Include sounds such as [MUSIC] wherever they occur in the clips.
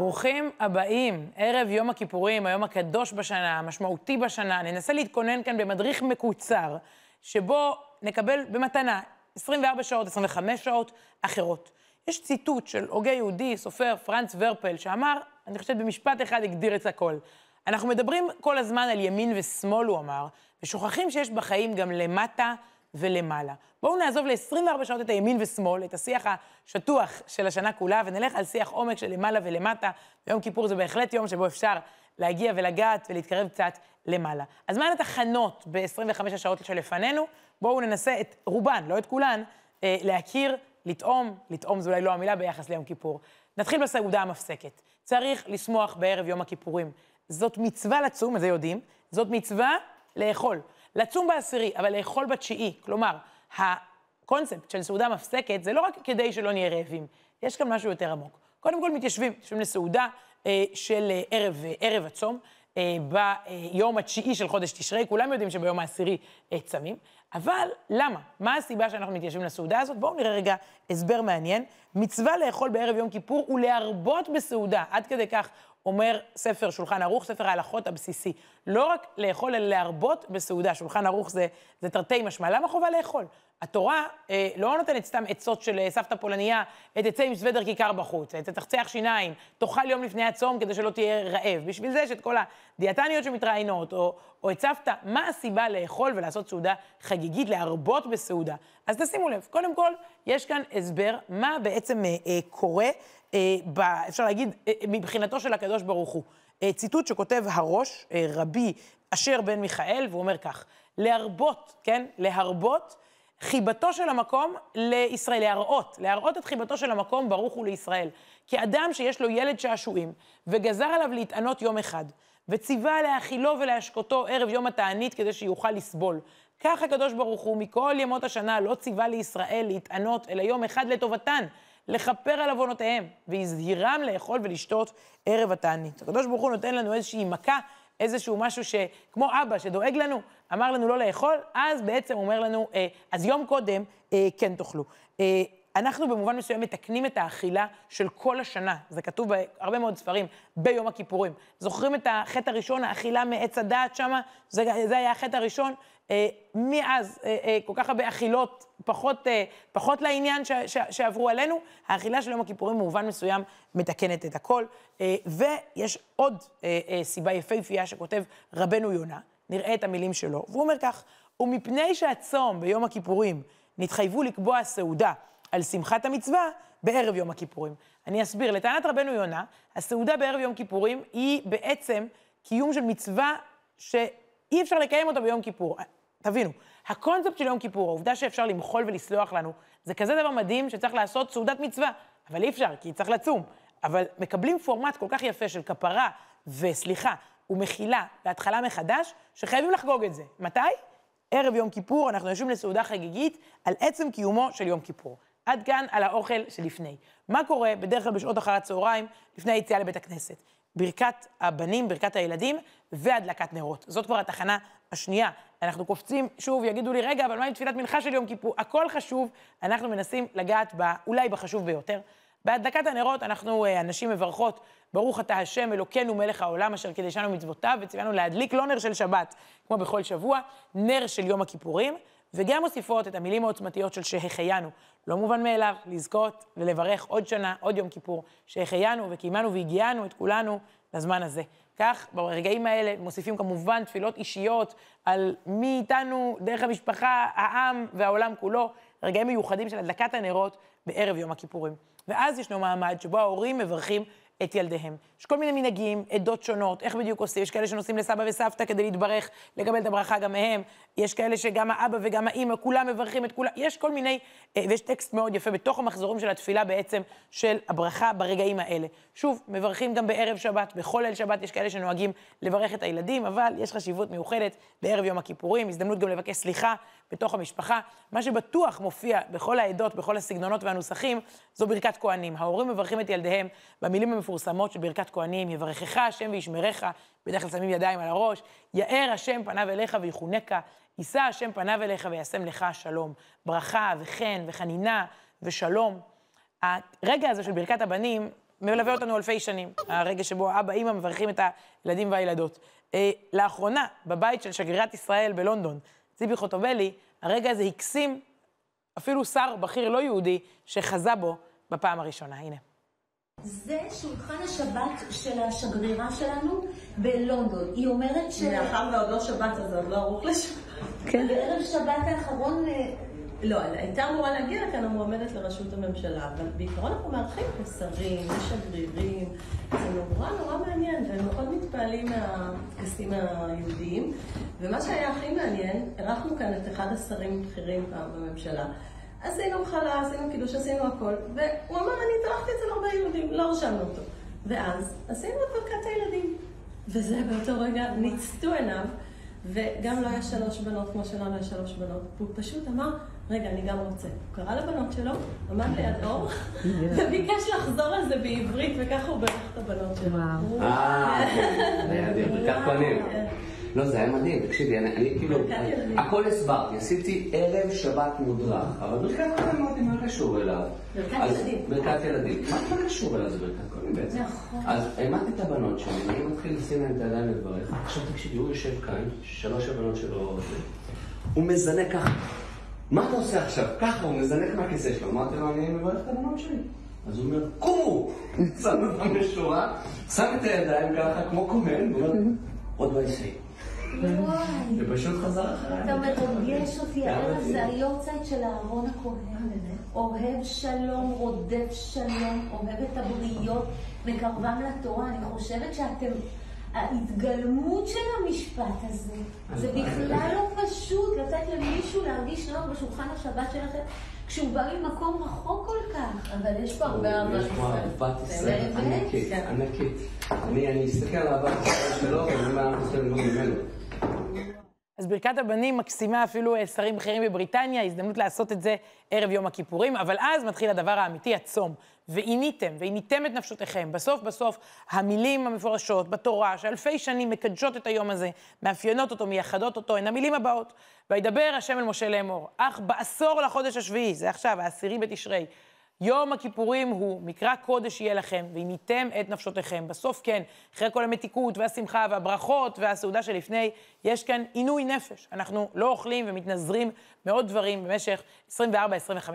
ברוכים הבאים, ערב יום הכיפורים, היום הקדוש בשנה, המשמעותי בשנה. ננסה להתכונן כאן במדריך מקוצר, שבו נקבל במתנה 24 שעות, 25 שעות אחרות. יש ציטוט של הוגה יהודי, סופר פרנץ ורפל, שאמר, אני חושבת במשפט אחד הגדיר את הכל. אנחנו מדברים כל הזמן על ימין ושמאל, הוא אמר, ושוכחים שיש בחיים גם למטה ולמעלה. בואו נעזוב ל-24 שעות את הימין ושמאל, את השיח השטוח של השנה כולה, ונלך על שיח עומק של למעלה ולמטה. ויום כיפור זה בהחלט יום שבו אפשר להגיע ולגעת ולהתקרב קצת למעלה. אז מהן התחנות ב-25 השעות שלפנינו? בואו ננסה את רובן, לא את כולן, אה, להכיר, לטעום, לטעום זו אולי לא המילה ביחס ליום כיפור. נתחיל בסעודה המפסקת. צריך לשמוח בערב יום הכיפורים. זאת מצווה לצום, את זה יודעים, זאת מצווה לאכול. לצום בעשירי, אבל לאכול בתשיעי. כלומר, הקונספט של סעודה מפסקת זה לא רק כדי שלא נהיה רעבים, יש כאן משהו יותר עמוק. קודם כל מתיישבים, יושבים לסעודה אה, של אה, ערב, אה, ערב הצום, אה, ביום התשיעי של חודש תשרי, כולם יודעים שביום העשירי אה, צמים, אבל למה? מה הסיבה שאנחנו מתיישבים לסעודה הזאת? בואו נראה רגע הסבר מעניין. מצווה לאכול בערב יום כיפור ולהרבות בסעודה, עד כדי כך אומר ספר שולחן ערוך, ספר ההלכות הבסיסי. לא רק לאכול, אלא להרבות בסעודה. שולחן ערוך זה, זה תרתי משמע. למה חובה לאכול? התורה אה, לא נותנת סתם עצות של אה, סבתא פולניה, תצא עם סוודר כיכר בחוץ, תצחצח שיניים, תאכל יום לפני הצום כדי שלא תהיה רעב. בשביל זה יש את כל הדיאטניות שמתראיינות, או, או את סבתא, מה הסיבה לאכול ולעשות סעודה חגיגית, להרבות בסעודה? אז תשימו לב, קודם כל, יש כאן הסבר מה בעצם אה, אה, קורה, אה, ב, אפשר להגיד, אה, מבחינתו של הקדוש ברוך הוא. אה, ציטוט שכותב הראש, אה, רבי אשר בן מיכאל, והוא אומר כך, להרבות, כן? להרבות חיבתו של המקום לישראל, להראות, להראות את חיבתו של המקום ברוך הוא לישראל. כי אדם שיש לו ילד שעשועים, וגזר עליו להתענות יום אחד, וציווה להאכילו ולהשקותו ערב יום התענית כדי שיוכל לסבול. כך הקדוש ברוך הוא מכל ימות השנה לא ציווה לישראל להתענות, אלא יום אחד לטובתן, לכפר על עוונותיהם, והזהירם לאכול ולשתות ערב התענית. הקדוש ברוך הוא נותן לנו איזושהי מכה איזשהו משהו שכמו אבא שדואג לנו, אמר לנו לא לאכול, אז בעצם אומר לנו, אה, אז יום קודם אה, כן תאכלו. אה, אנחנו במובן מסוים מתקנים את האכילה של כל השנה, זה כתוב בהרבה מאוד ספרים, ביום הכיפורים. זוכרים את החטא הראשון, האכילה מעץ הדעת שמה? זה, זה היה החטא הראשון. אה, מאז אה, אה, כל כך הרבה אכילות, פחות, אה, פחות לעניין ש, ש, שעברו עלינו, האכילה של יום הכיפורים במובן מסוים מתקנת את הכל. אה, ויש עוד אה, אה, סיבה יפהפייה שכותב רבנו יונה, נראה את המילים שלו, והוא אומר כך, ומפני שהצום ביום הכיפורים נתחייבו לקבוע סעודה, על שמחת המצווה בערב יום הכיפורים. אני אסביר. לטענת רבנו יונה, הסעודה בערב יום כיפורים היא בעצם קיום של מצווה שאי אפשר לקיים אותה ביום כיפור. תבינו, הקונספט של יום כיפור, העובדה שאפשר למחול ולסלוח לנו, זה כזה דבר מדהים שצריך לעשות סעודת מצווה. אבל אי אפשר, כי צריך לצום. אבל מקבלים פורמט כל כך יפה של כפרה וסליחה ומחילה והתחלה מחדש, שחייבים לחגוג את זה. מתי? ערב יום כיפור, אנחנו יושבים לסעודה חגיגית על עצם קיומו של יום כיפור. עד כאן על האוכל שלפני. מה קורה בדרך כלל בשעות אחר הצהריים, לפני היציאה לבית הכנסת? ברכת הבנים, ברכת הילדים והדלקת נרות. זאת כבר התחנה השנייה. אנחנו קופצים, שוב, יגידו לי, רגע, אבל מה עם תפילת מנחה של יום כיפור? הכל חשוב, אנחנו מנסים לגעת בה, אולי בחשוב ביותר. בהדלקת הנרות אנחנו, אה, הנשים מברכות, ברוך אתה השם אלוקינו מלך העולם אשר קידשנו מצוותיו וציוונו להדליק לא נר של שבת, כמו בכל שבוע, נר של יום הכיפורים, וגם מוסיפות את המילים העוצמתיות של שהחיינו. לא מובן מאליו לזכות ולברך עוד שנה, עוד יום כיפור, שהחיינו וקיימנו והגיענו את כולנו לזמן הזה. כך, ברגעים האלה מוסיפים כמובן תפילות אישיות על מי איתנו, דרך המשפחה, העם והעולם כולו, רגעים מיוחדים של הדלקת הנרות בערב יום הכיפורים. ואז ישנו מעמד שבו ההורים מברכים את ילדיהם. יש כל מיני מנהגים, עדות שונות, איך בדיוק עושים, יש כאלה שנוסעים לסבא וסבתא כדי להתברך, לקבל את הברכה גם מהם, יש כאלה שגם האבא וגם האימא, כולם מברכים את כולם, יש כל מיני, אה, ויש טקסט מאוד יפה בתוך המחזורים של התפילה בעצם, של הברכה ברגעים האלה. שוב, מברכים גם בערב שבת, בכל ליל שבת. יש כאלה שנוהגים לברך את הילדים, אבל יש חשיבות מיוחדת בערב יום הכיפורים, הזדמנות גם לבקש סליחה בתוך המשפחה. מה שבטוח מופיע בכל העדות, בכל הסגנונות והנוסחים, זו ברכת כהנים. ההורים מברכים את ילדיהם במילים המפורסמות של ברכת כהנים, יברכך השם וישמרך, בדרך כלל שמים ידיים על הראש, יאר השם פניו אליך ויחונקה, יישא השם פניו אליך וישם לך שלום. ברכה וחן וחנינה ושלום. הרגע הזה של ברכת הבנים, מלווה אותנו אלפי שנים, הרגע שבו אבא, אימא מברכים את הילדים והילדות. אה, לאחרונה, בבית של שגרירת ישראל בלונדון, ציפי חוטובלי, הרגע הזה הקסים אפילו שר בכיר לא יהודי שחזה בו בפעם הראשונה. הנה. זה שולחן השבת של השגרירה שלנו בלונדון. היא אומרת ש... מאחר ועוד לא שבת, אז עוד לא ערוך לשבת. כן. בערב שבת האחרון... לא, הייתה אמורה להגיע לכאן המועמדת לראשות הממשלה, אבל בעיקרון אנחנו מארחים כשרים, שגרירים, זה נורא נורא מעניין, והם מאוד מתפעלים מהטקסים היהודיים. ומה שהיה הכי מעניין, אירחנו כאן את אחד השרים הבכירים פעם בממשלה. עשינו מחלה, עשינו קידוש, עשינו הכל, והוא אמר, אני התארחתי אצל הרבה יהודים, לא רשמנו אותו. ואז עשינו את ברכת הילדים. וזה באותו רגע ניצתו עיניו, וגם לא היה שלוש בנות כמו שלנו יש שלוש בנות, והוא פשוט אמר, רגע, אני גם רוצה. הוא קרא לבנות שלו, עמד ליד [LAUGHS] אור, וביקש לחזור על זה בעברית, וככה הוא בירך את הבנות שלו. אה, היה אדיר, ברכת פנים. [LAUGHS] לא, זה היה מדהים, תקשיבי, אני כאילו, [LAUGHS] הכל הסברתי, עשיתי ערב שבת מודרך, אבל ברכת קודם אמרתי, מה קשור אליו? ברכת ילדים. ברכת ילדים. מה קשור אליו? זה ברכת קודם בעצם. נכון. אז העמדתי את הבנות שלי, ואני מתחיל לשים להם את הידיים לברך. עכשיו תקשיבי, הוא יושב כאן, שלוש הבנות שלו, הוא מזנק ככה. מה אתה עושה עכשיו? ככה, הוא מזנק מהכיסא שלו. אמרתי לו, אני מברך את הבנות שלי. אז הוא אומר, קומו! שם אותם בשורה, שם את הידיים ככה, כמו כהן, ואומר, עוד לא. וואי. ופשוט חזר אחריי. אתה מרגש אותי, הערב זה היורצייט של אהרון הכהן. אוהב שלום, רודף שלום, אוהב את הבריות, מקרבם לתורה. אני חושבת שאתם... ההתגלמות של המשפט הזה, זה בכלל לא פשוט לתת למישהו להרגיש נוח בשולחן השבת שלכם כשהוא בא ממקום רחוק כל כך. אבל יש פה הרבה אהבת יש פה אהבת ישראל באמת? ענקית, כן. ענקית. אני אסתכל על אהבת ישראל שלו, ואני אומר, אנחנו צריכים ללמוד ממנו. אז ברכת הבנים מקסימה אפילו אה, שרים בכירים בבריטניה, הזדמנות לעשות את זה ערב יום הכיפורים, אבל אז מתחיל הדבר האמיתי, הצום. ועיניתם, ועיניתם את נפשותיכם. בסוף בסוף, המילים המפורשות בתורה, שאלפי שנים מקדשות את היום הזה, מאפיינות אותו, מייחדות אותו, הן המילים הבאות. וידבר השם אל משה לאמור, אך בעשור לחודש השביעי, זה עכשיו, העשירי בתשרי, יום הכיפורים הוא מקרא קודש יהיה לכם, ועיניתם את נפשותיכם. בסוף כן, אחרי כל המתיקות והשמחה והברכות והסעודה שלפני, יש כאן עינוי נפש. אנחנו לא אוכלים ומתנזרים מעוד דברים במשך 24-25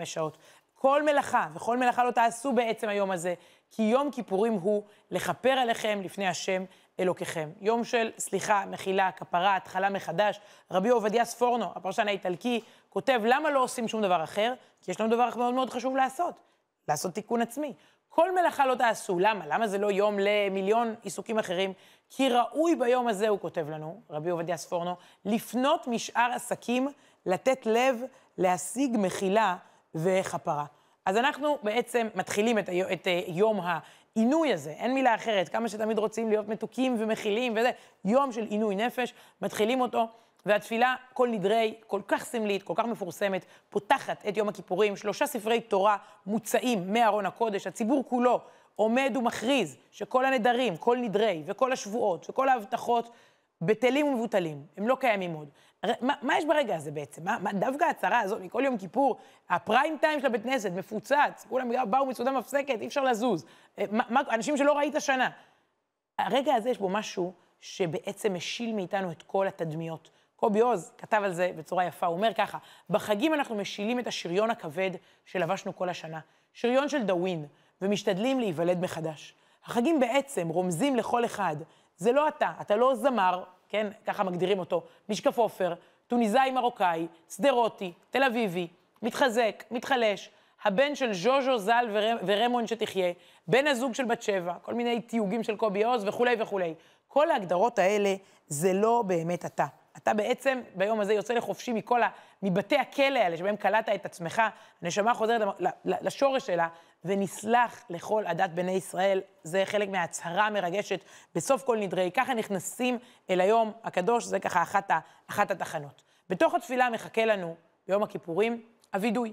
שעות. כל מלאכה, וכל מלאכה לא תעשו בעצם היום הזה, כי יום כיפורים הוא לכפר עליכם לפני השם אלוקיכם. יום של סליחה, מחילה, כפרה, התחלה מחדש. רבי עובדיה ספורנו, הפרשן האיטלקי, כותב, למה לא עושים שום דבר אחר? כי יש לנו דבר מאוד מאוד חשוב לעשות. לעשות תיקון עצמי. כל מלאכה לא תעשו, למה? למה זה לא יום למיליון עיסוקים אחרים? כי ראוי ביום הזה, הוא כותב לנו, רבי עובדיה ספורנו, לפנות משאר עסקים, לתת לב, להשיג מחילה וכפרה. אז אנחנו בעצם מתחילים את, היום, את אה, יום העינוי הזה, אין מילה אחרת, כמה שתמיד רוצים להיות מתוקים ומכילים וזה, יום של עינוי נפש, מתחילים אותו. והתפילה, כל נדרי, כל כך סמלית, כל כך מפורסמת, פותחת את יום הכיפורים, שלושה ספרי תורה מוצאים מארון הקודש, הציבור כולו עומד ומכריז שכל הנדרים, כל נדרי וכל השבועות וכל ההבטחות בטלים ומבוטלים, הם לא קיימים עוד. מה, מה יש ברגע הזה בעצם? מה, מה דווקא ההצהרה הזאת מכל יום כיפור, הפריים טיים של הבית כנסת מפוצץ, כולם באו מסעודה מפסקת, אי אפשר לזוז. אה, מה, מה, אנשים שלא ראית שנה. הרגע הזה יש בו משהו שבעצם משיל מאיתנו את כל התדמיות. קובי עוז כתב על זה בצורה יפה, הוא אומר ככה, בחגים אנחנו משילים את השריון הכבד שלבשנו כל השנה, שריון של דאווין, ומשתדלים להיוולד מחדש. החגים בעצם רומזים לכל אחד, זה לא אתה, אתה לא זמר, כן, ככה מגדירים אותו, משקף עופר, טוניסאי מרוקאי, שדרותי, תל אביבי, מתחזק, מתחלש, הבן של ז'וז'ו ז"ל ור... ורמון שתחיה, בן הזוג של בת שבע, כל מיני תיוגים של קובי עוז וכולי וכולי. כל ההגדרות האלה זה לא באמת אתה. אתה בעצם ביום הזה יוצא לחופשי מכל ה... מבתי הכלא האלה שבהם קלטת את עצמך, הנשמה חוזרת לשורש שלה, ונסלח לכל עדת בני ישראל. זה חלק מההצהרה המרגשת בסוף כל נדרי. ככה נכנסים אל היום הקדוש, זה ככה אחת, ה... אחת התחנות. בתוך התפילה מחכה לנו, ביום הכיפורים, הווידוי.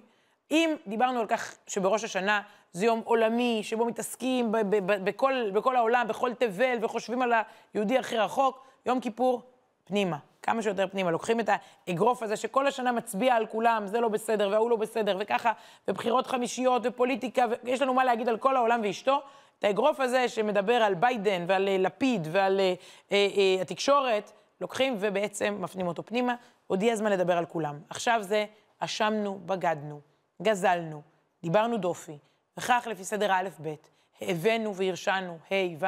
אם דיברנו על כך שבראש השנה זה יום עולמי, שבו מתעסקים ב- ב- ב- בכל, בכל העולם, בכל תבל, וחושבים על היהודי הכי רחוק, יום כיפור, פנימה. כמה שיותר פנימה. לוקחים את האגרוף הזה שכל השנה מצביע על כולם, זה לא בסדר וההוא לא בסדר, וככה, ובחירות חמישיות ופוליטיקה, ויש לנו מה להגיד על כל העולם ואשתו. את האגרוף הזה שמדבר על ביידן ועל אה, לפיד ועל אה, אה, אה, התקשורת, לוקחים ובעצם מפנים אותו פנימה. עוד יהיה זמן לדבר על כולם. עכשיו זה אשמנו, בגדנו, גזלנו, דיברנו דופי, וכך לפי סדר האלף-בית, הבאנו והרשענו, ה' ו',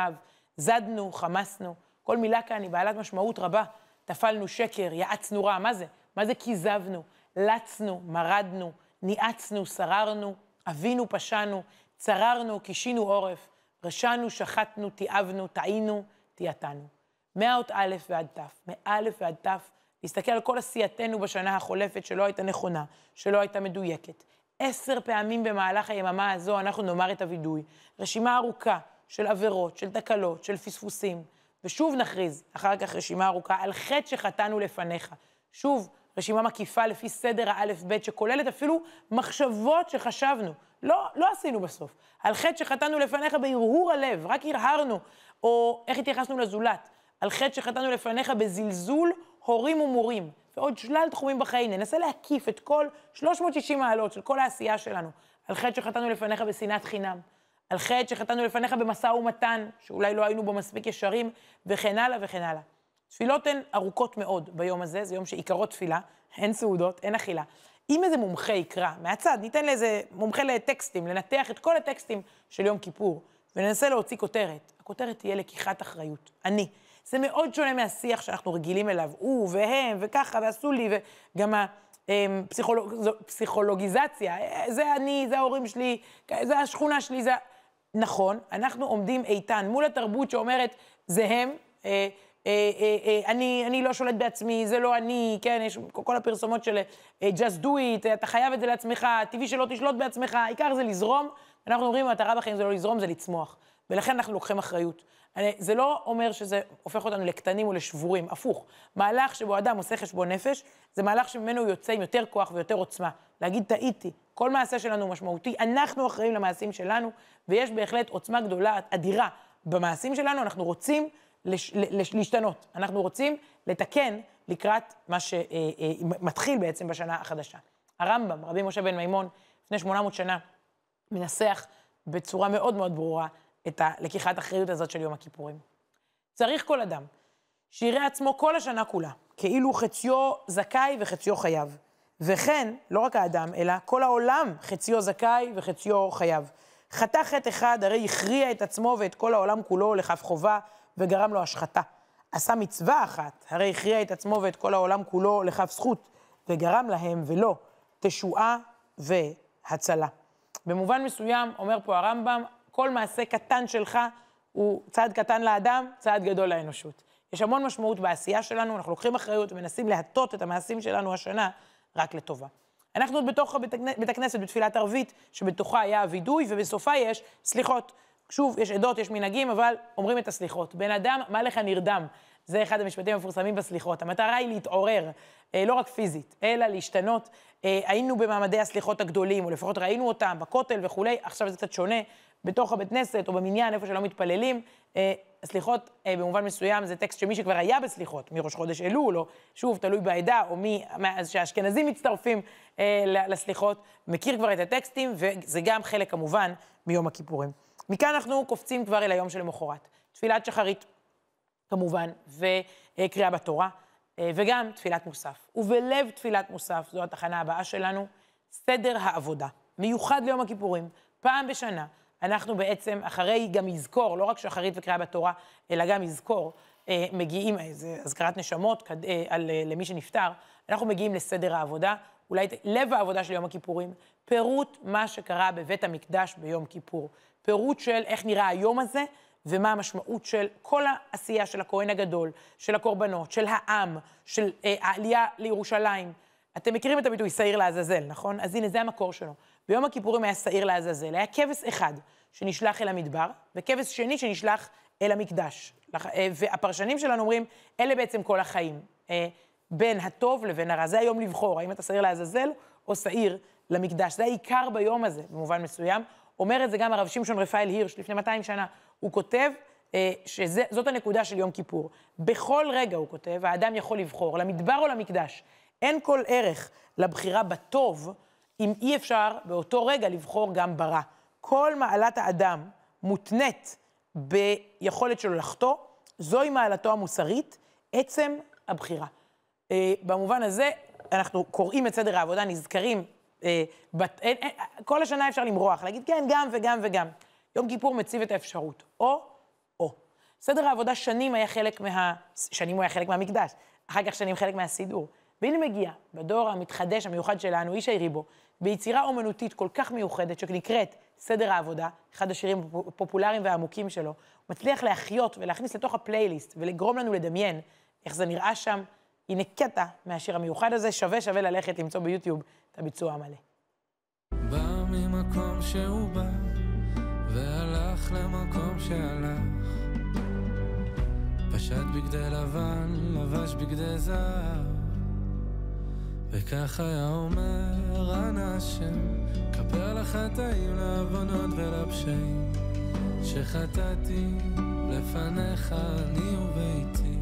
זדנו, חמסנו, כל מילה כאן היא בעלת משמעות רבה. טפלנו שקר, יעצנו רע, מה זה? מה זה כיזבנו? לצנו, מרדנו, ניאצנו, שררנו, אבינו, פשענו, צררנו, קישינו עורף, רשענו, שחטנו, תיעבנו, טעינו, תיעתנו. מהאות א' ועד ת', מא' ועד ת', להסתכל על כל עשייתנו בשנה החולפת שלא הייתה נכונה, שלא הייתה מדויקת. עשר פעמים במהלך היממה הזו אנחנו נאמר את הווידוי. רשימה ארוכה של עבירות, של תקלות, של פספוסים. ושוב נכריז, אחר כך רשימה ארוכה, על חטא שחטאנו לפניך. שוב, רשימה מקיפה לפי סדר האלף-בית, שכוללת אפילו מחשבות שחשבנו. לא, לא עשינו בסוף. על חטא שחטאנו לפניך בהרהור הלב, רק הרהרנו. או איך התייחסנו לזולת. על חטא שחטאנו לפניך בזלזול הורים ומורים. ועוד שלל תחומים בחיים. ננסה להקיף את כל 360 מעלות של כל העשייה שלנו. על חטא שחטאנו לפניך בשנאת חינם. על חטא שחטאנו לפניך במשא ומתן, שאולי לא היינו בו מספיק ישרים, וכן הלאה וכן הלאה. תפילות הן ארוכות מאוד ביום הזה, זה יום שעיקרו תפילה, אין סעודות, אין אכילה. אם איזה מומחה יקרא, מהצד, ניתן לאיזה מומחה לטקסטים, לנתח את כל הטקסטים של יום כיפור, וננסה להוציא כותרת. הכותרת תהיה לקיחת אחריות. אני. זה מאוד שונה מהשיח שאנחנו רגילים אליו, הוא והם, וככה, ועשו לי, וגם הפסיכולוגיזציה, אמ, זה אני, זה ההורים שלי, זה השכונה שלי, זה... נכון, אנחנו עומדים איתן מול התרבות שאומרת, זה הם, אה, אה, אה, אני, אני לא שולט בעצמי, זה לא אני, כן, יש כל הפרסומות של just do it, אתה חייב את זה לעצמך, טבעי שלא תשלוט בעצמך, העיקר זה לזרום. אנחנו אומרים, המטרה בחיים זה לא לזרום, זה לצמוח. ולכן אנחנו לוקחים אחריות. זה לא אומר שזה הופך אותנו לקטנים ולשבורים, הפוך. מהלך שבו אדם עושה חשבון נפש, זה מהלך שממנו הוא יוצא עם יותר כוח ויותר עוצמה. להגיד, טעיתי, כל מעשה שלנו משמעותי, אנחנו אחראים למעשים שלנו, ויש בהחלט עוצמה גדולה, אדירה, במעשים שלנו, אנחנו רוצים לש, לש, להשתנות. אנחנו רוצים לתקן לקראת מה שמתחיל אה, אה, בעצם בשנה החדשה. הרמב"ם, רבי משה בן מימון, לפני 800 שנה, מנסח בצורה מאוד מאוד ברורה את הלקיחת האחריות הזאת של יום הכיפורים. צריך כל אדם שיראה עצמו כל השנה כולה, כאילו חציו זכאי וחציו חייב. וכן, לא רק האדם, אלא כל העולם חציו זכאי וחציו חייב. חטא חטא אחד, הרי הכריע את עצמו ואת כל העולם כולו לכף חובה, וגרם לו השחתה. עשה מצווה אחת, הרי הכריע את עצמו ואת כל העולם כולו לכף זכות, וגרם להם ולא תשועה והצלה. במובן מסוים, אומר פה הרמב"ם, כל מעשה קטן שלך הוא צעד קטן לאדם, צעד גדול לאנושות. יש המון משמעות בעשייה שלנו, אנחנו לוקחים אחריות ומנסים להטות את המעשים שלנו השנה רק לטובה. אנחנו עוד בתוך בית הכנסת בתפילת ערבית, שבתוכה היה הווידוי, ובסופה יש סליחות. שוב, יש עדות, יש מנהגים, אבל אומרים את הסליחות. בן אדם, מה לך נרדם? זה אחד המשפטים המפורסמים בסליחות. המטרה היא להתעורר, אה, לא רק פיזית, אלא להשתנות. אה, היינו במעמדי הסליחות הגדולים, או לפחות ראינו אותם בכותל וכולי, עכשיו זה קצת שונה. בתוך הבית כנסת או במניין, איפה שלא מתפללים. אה, סליחות, אה, במובן מסוים, זה טקסט שמי שכבר היה בסליחות, מראש חודש אלול, או שוב, תלוי בעדה, או מי, שהאשכנזים מצטרפים אה, לסליחות, מכיר כבר את הטקסטים, וזה גם חלק כמובן מיום הכיפורים. מכאן אנחנו קופצים כבר אל היום שלמחרת. תפילת שחרית, כמובן, וקריאה בתורה, וגם תפילת מוסף. ובלב תפילת מוסף, זו התחנה הבאה שלנו, סדר העבודה. מיוחד ליום הכיפורים, פעם בשנה. אנחנו בעצם, אחרי גם יזכור, לא רק שחרית וקריאה בתורה, אלא גם יזכור, אה, מגיעים, זה אזכרת נשמות אה, על, אה, למי שנפטר, אנחנו מגיעים לסדר העבודה, אולי לב העבודה של יום הכיפורים, פירוט מה שקרה בבית המקדש ביום כיפור. פירוט של איך נראה היום הזה, ומה המשמעות של כל העשייה של הכהן הגדול, של הקורבנות, של העם, של אה, העלייה לירושלים. אתם מכירים את הביטוי שעיר לעזאזל, נכון? אז הנה, זה המקור שלו. ביום הכיפורים היה שעיר לעזאזל, היה כבש אחד שנשלח אל המדבר, וכבש שני שנשלח אל המקדש. אה, והפרשנים שלנו אומרים, אלה בעצם כל החיים, אה, בין הטוב לבין הרע. זה היום לבחור, האם אתה שעיר לעזאזל או שעיר למקדש. זה העיקר ביום הזה, במובן מסוים. אומר את זה גם הרב שמשון רפאל הירש לפני 200 שנה. הוא כותב אה, שזאת הנקודה של יום כיפור. בכל רגע, הוא כותב, האדם יכול לבחור, למדבר או למקדש. אין כל ערך לבחירה בטוב, אם אי אפשר באותו רגע לבחור גם ברע. כל מעלת האדם מותנית ביכולת שלו לחטוא, זוהי מעלתו המוסרית, עצם הבחירה. אה, במובן הזה, אנחנו קוראים את סדר העבודה, נזכרים, אה, בת, אין, אין, כל השנה אפשר למרוח, להגיד כן, גם וגם וגם. יום כיפור מציב את האפשרות, או, או. סדר העבודה שנים היה חלק מה... שנים הוא היה חלק מהמקדש, אחר כך שנים חלק מהסידור. והנה מגיע, בדור המתחדש, המיוחד שלנו, איש היריבו, ביצירה אומנותית כל כך מיוחדת, שנקראת סדר העבודה, אחד השירים הפופולריים והעמוקים שלו, הוא מצליח להחיות ולהכניס לתוך הפלייליסט ולגרום לנו לדמיין איך זה נראה שם. הנה קטע מהשיר המיוחד הזה, שווה שווה ללכת למצוא ביוטיוב את הביצוע המלא. בא ממקום שהוא בא, והלך למקום שהלך. פשט בגדי לבן, לבש בגדי זהב. וכך היה אומר, אנא השם, כפר לחטאים, לעוונות ולפשעים, שחטאתי לפניך אני וביתי.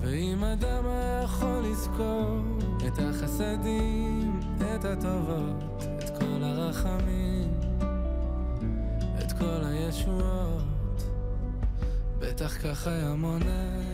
ואם אדם היה יכול לזכור את החסדים, את הטובות, את כל הרחמים, את כל הישועות, בטח כך היה מונה.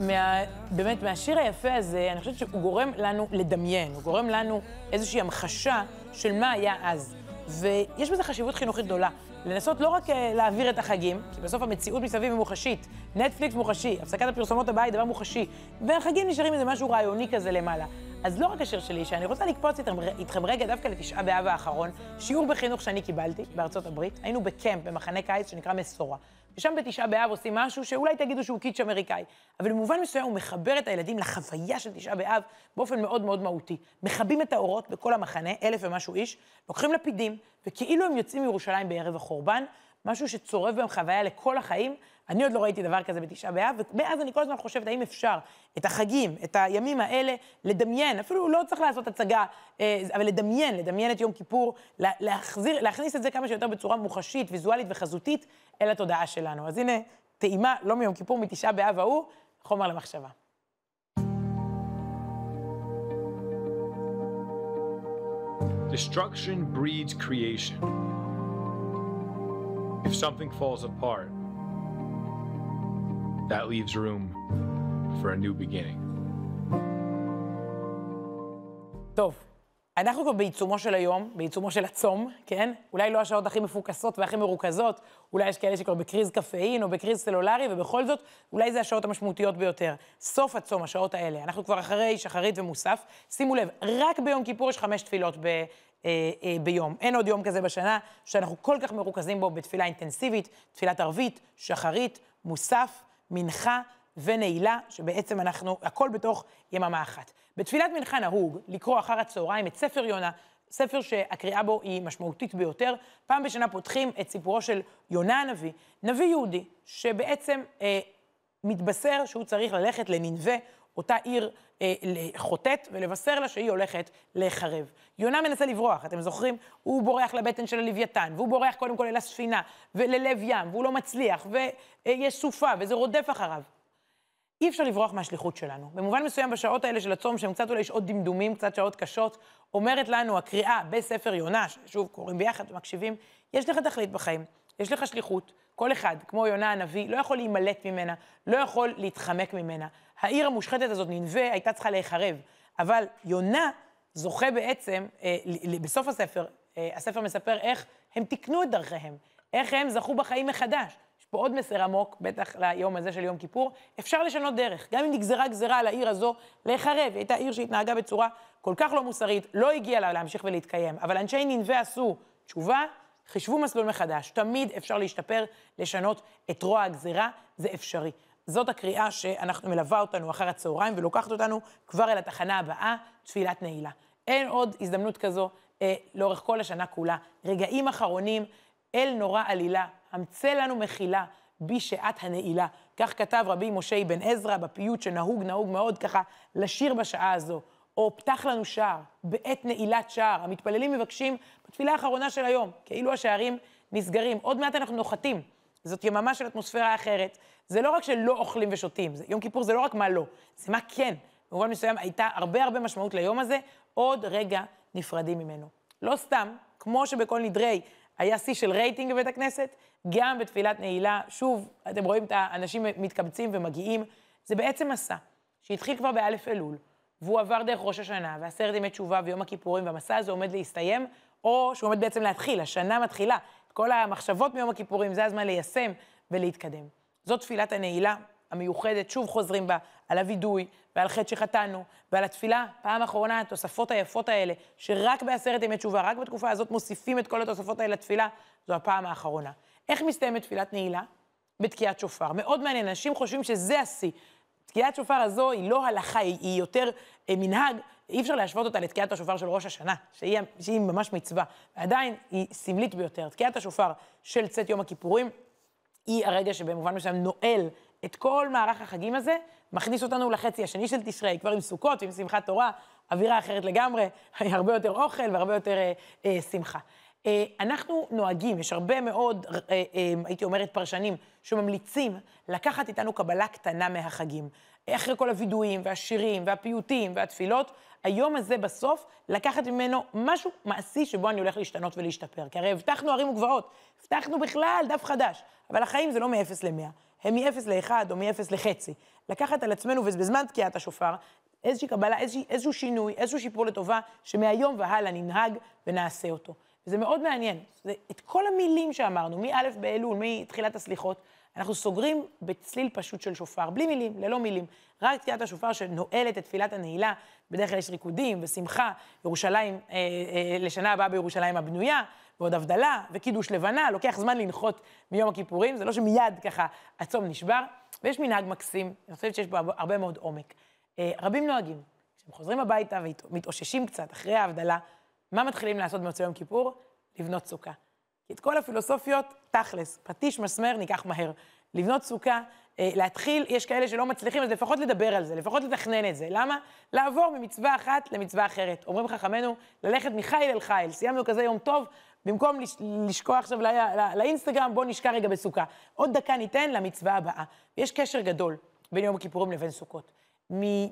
מה, באמת, מהשיר היפה הזה, אני חושבת שהוא גורם לנו לדמיין, הוא גורם לנו איזושהי המחשה של מה היה אז. ויש בזה חשיבות חינוכית גדולה. לנסות לא רק אה, להעביר את החגים, כי בסוף המציאות מסביב היא מוחשית, נטפליקס מוחשי, הפסקת הפרסומות הבאה היא דבר מוחשי, והחגים נשארים איזה משהו רעיוני כזה למעלה. אז לא רק השיר שלי, שאני רוצה לקפוץ איתכם רגע דווקא לתשעה באב האחרון, שיעור בחינוך שאני קיבלתי בארצות הברית, היינו בקמפ במחנה קיץ שנקרא מסורה. ושם בתשעה באב עושים משהו שאולי תגידו שהוא קיץ' אמריקאי, אבל במובן מסוים הוא מחבר את הילדים לחוויה של תשעה באב באופן מאוד מאוד מהותי. מכבים את האורות בכל המחנה, אלף ומשהו איש, לוקחים לפידים, וכאילו הם יוצאים מירושלים בערב החורבן, משהו שצורב בהם חוויה לכל החיים. אני עוד לא ראיתי דבר כזה בתשעה באב, ומאז אני כל הזמן חושבת האם אפשר את החגים, את הימים האלה, לדמיין, אפילו לא צריך לעשות הצגה, אה, אבל לדמיין, לדמיין את יום כיפור, להחזיר, להכניס את זה כמה שיותר בצורה מוחשית, ויזואלית וחזותית אל התודעה שלנו. אז הנה, טעימה, לא מיום כיפור, מתשעה באב ההוא, חומר למחשבה. Destruction breeds creation. If something falls apart, that leaves room for a new beginning. טוב, אנחנו כבר בעיצומו של היום, בעיצומו של הצום, כן? אולי לא השעות הכי מפוקסות והכי מרוכזות, אולי יש כאלה שכבר בקריז קפאין או בקריז סלולרי, ובכל זאת, אולי זה השעות המשמעותיות ביותר. סוף הצום, השעות האלה. אנחנו כבר אחרי שחרית ומוסף. שימו לב, רק ביום כיפור יש חמש תפילות ב, אה, אה, ביום. אין עוד יום כזה בשנה שאנחנו כל כך מרוכזים בו בתפילה אינטנסיבית, תפילת ערבית, שחרית, מוסף, מנחה ונעילה, שבעצם אנחנו, הכל בתוך יממה אחת. בתפילת מנחה נהוג לקרוא אחר הצהריים את ספר יונה, ספר שהקריאה בו היא משמעותית ביותר. פעם בשנה פותחים את סיפורו של יונה הנביא, נביא יהודי, שבעצם אה, מתבשר שהוא צריך ללכת לננבה, אותה עיר אה, חוטאת, ולבשר לה שהיא הולכת להיחרב. יונה מנסה לברוח, אתם זוכרים? הוא בורח לבטן של הלוויתן, והוא בורח קודם כל אל הספינה, וללב ים, והוא לא מצליח, ויש סופה, וזה רודף אחריו. אי אפשר לברוח מהשליחות שלנו. במובן מסוים, בשעות האלה של הצום, שהן קצת אולי שעות דמדומים, קצת שעות קשות, אומרת לנו הקריאה בספר יונה, שוב, קוראים ביחד ומקשיבים, יש לך תכלית בחיים, יש לך שליחות. כל אחד, כמו יונה הנביא, לא יכול להימלט ממנה, לא יכול להתחמק ממנה. העיר המושחתת הזאת, ננבה, הייתה צריכה להיחרב. אבל יונה זוכה בעצם, אה, בסוף הספר, אה, הספר מספר איך הם תיקנו את דרכיהם, איך הם זכו בחיים מחדש. פה עוד מסר עמוק, בטח ליום הזה של יום כיפור, אפשר לשנות דרך. גם אם נגזרה גזרה על העיר הזו, להיחרב. היא הייתה עיר שהתנהגה בצורה כל כך לא מוסרית, לא הגיעה לה להמשיך ולהתקיים. אבל אנשי ננבה עשו תשובה, חישבו מסלול מחדש. תמיד אפשר להשתפר, לשנות את רוע הגזרה, זה אפשרי. זאת הקריאה שאנחנו מלווה אותנו אחר הצהריים ולוקחת אותנו כבר אל התחנה הבאה, תפילת נעילה. אין עוד הזדמנות כזו אה, לאורך כל השנה כולה. רגעים אחרונים, אל נורא עלילה, המצא לנו מחילה בשעת הנעילה. כך כתב רבי משה אבן עזרא בפיוט שנהוג, נהוג מאוד ככה לשיר בשעה הזו. או פתח לנו שער, בעת נעילת שער. המתפללים מבקשים בתפילה האחרונה של היום, כאילו השערים נסגרים. עוד מעט אנחנו נוחתים. זאת יממה של אטמוספירה אחרת. זה לא רק שלא אוכלים ושותים, זה, יום כיפור זה לא רק מה לא, זה מה כן. במובן מסוים הייתה הרבה הרבה משמעות ליום הזה, עוד רגע נפרדים ממנו. לא סתם, כמו שבכל נדרי היה שיא של רייטינג בבית הכנסת, גם בתפילת נעילה, שוב, אתם רואים את האנשים מתקבצים ומגיעים, זה בעצם מסע שהתחיל כבר באלף אלול, והוא עבר דרך ראש השנה, ועשרת ימי תשובה ויום הכיפורים, והמסע הזה עומד להסתיים, או שהוא עומד בעצם להתחיל, השנה מתחילה. כל המחשבות מיום הכיפורים, זה הזמן ליישם ולהתקדם. זאת תפילת הנעילה המיוחדת, שוב חוזרים בה, על הווידוי ועל חטא שחטאנו, ועל התפילה, פעם אחרונה, התוספות היפות האלה, שרק בעשרת ימי תשובה, רק בתקופה הזאת מוסיפים את כל התוספות האלה לתפילה, זו הפעם האחרונה. איך מסתיימת תפילת נעילה? בתקיעת שופר. מאוד מעניין, אנשים חושבים שזה השיא. תקיעת שופר הזו היא לא הלכה, היא, יותר אה, מנהג, אי אפשר להשוות אותה לתקיעת השופר של ראש השנה, שהיא, שהיא ממש מצווה. עדיין היא סמלית ביותר. תקיעת השופר של צאת יום הכיפורים היא הרגע שבמובן מסוים נועל את כל מערך החגים הזה, מכניס אותנו לחצי השני של תשרי, כבר עם סוכות ועם שמחת תורה, אווירה אחרת לגמרי, [LAUGHS] הרבה יותר אוכל והרבה יותר אה, אה, שמחה. אה, אנחנו נוהגים, יש הרבה מאוד, אה, אה, הייתי אומרת, פרשנים שממליצים לקחת איתנו קבלה קטנה מהחגים. אחרי כל הווידויים והשירים והפיוטים והתפילות, היום הזה בסוף, לקחת ממנו משהו מעשי שבו אני הולך להשתנות ולהשתפר. כי הרי הבטחנו ערים וגבעות, הבטחנו בכלל דף חדש, אבל החיים זה לא מ-0 ל-100, הם מ-0 ל-1 או מ-0 לחצי. לקחת על עצמנו, ובזמן תקיעת השופר, איזושהי קבלה, איזושהי, איזשהו שינוי, איזשהו שיפור לטובה, שמהיום והלאה ננהג ונעשה אותו. וזה מאוד מעניין. זה, את כל המילים שאמרנו, מא' באלול, מתחילת הסליחות, אנחנו סוגרים בצליל פשוט של שופר, בלי מילים, ללא מילים. רק תקיעת השופר שנועלת את תפילת הנעילה, בדרך כלל יש ריקודים ושמחה, ירושלים, אה, אה, לשנה הבאה בירושלים הבנויה, ועוד הבדלה, וקידוש לבנה, לוקח זמן לנחות מיום הכיפורים, זה לא שמיד ככה הצום נשבר, ויש מנהג מקסים, אני חושבת שיש בו הרבה מאוד עומק. אה, רבים נוהגים, כשהם חוזרים הביתה ומתאוששים קצת אחרי ההבדלה, מה מתחילים לעשות במוצאי יום כיפור? לבנות סוכה. כי את כל הפילוסופיות, תכלס, פטיש מסמר ניקח מהר. לבנות סוכה, אה, להתחיל, יש כאלה שלא מצליחים, אז לפחות לדבר על זה, לפחות לתכנן את זה. למה? לעבור ממצווה אחת למצווה אחרת. אומרים חכמינו, ללכת מחיל אל חיל. סיימנו כזה יום טוב, במקום לשקוע עכשיו לא, לא, לאינסטגרם, בואו נשקע רגע בסוכה. עוד דקה ניתן למצווה הבאה. ויש קשר גדול בין יום הכיפורים לבין סוכות.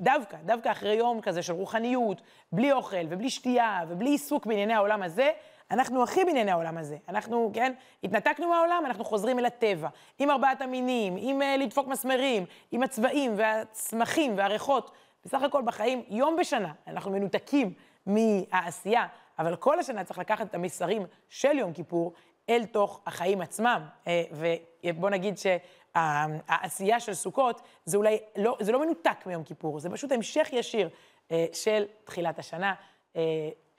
דווקא, דווקא אחרי יום כזה של רוחניות, בלי אוכל ובלי שתייה ובלי עיסוק בענייני העולם הזה, אנחנו הכי בענייני העולם הזה. אנחנו, כן, התנתקנו מהעולם, אנחנו חוזרים אל הטבע. עם ארבעת המינים, עם uh, לדפוק מסמרים, עם הצבעים והצמחים והריחות. בסך הכל בחיים, יום בשנה, אנחנו מנותקים מהעשייה, אבל כל השנה צריך לקחת את המסרים של יום כיפור אל תוך החיים עצמם. Uh, ובוא נגיד שהעשייה של סוכות, זה אולי לא, זה לא מנותק מיום כיפור, זה פשוט המשך ישיר uh, של תחילת השנה. Uh,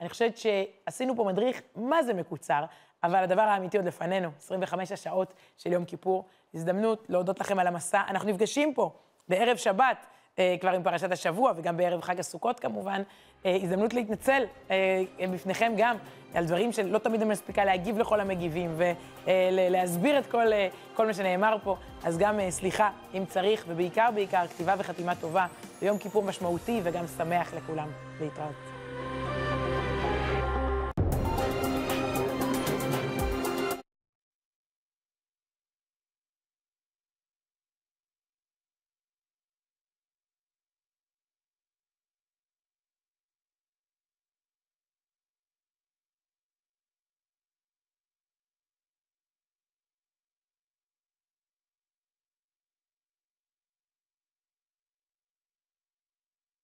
אני חושבת שעשינו פה מדריך מה זה מקוצר, אבל הדבר האמיתי עוד לפנינו, 25 השעות של יום כיפור, הזדמנות להודות לכם על המסע. אנחנו נפגשים פה בערב שבת, אה, כבר עם פרשת השבוע, וגם בערב חג הסוכות כמובן. אה, הזדמנות להתנצל אה, בפניכם גם על דברים שלא תמיד אני מספיקה להגיב לכל המגיבים, ולהסביר את כל, אה, כל מה שנאמר פה. אז גם אה, סליחה, אם צריך, ובעיקר, בעיקר, כתיבה וחתימה טובה, ויום כיפור משמעותי וגם שמח לכולם. להתראות.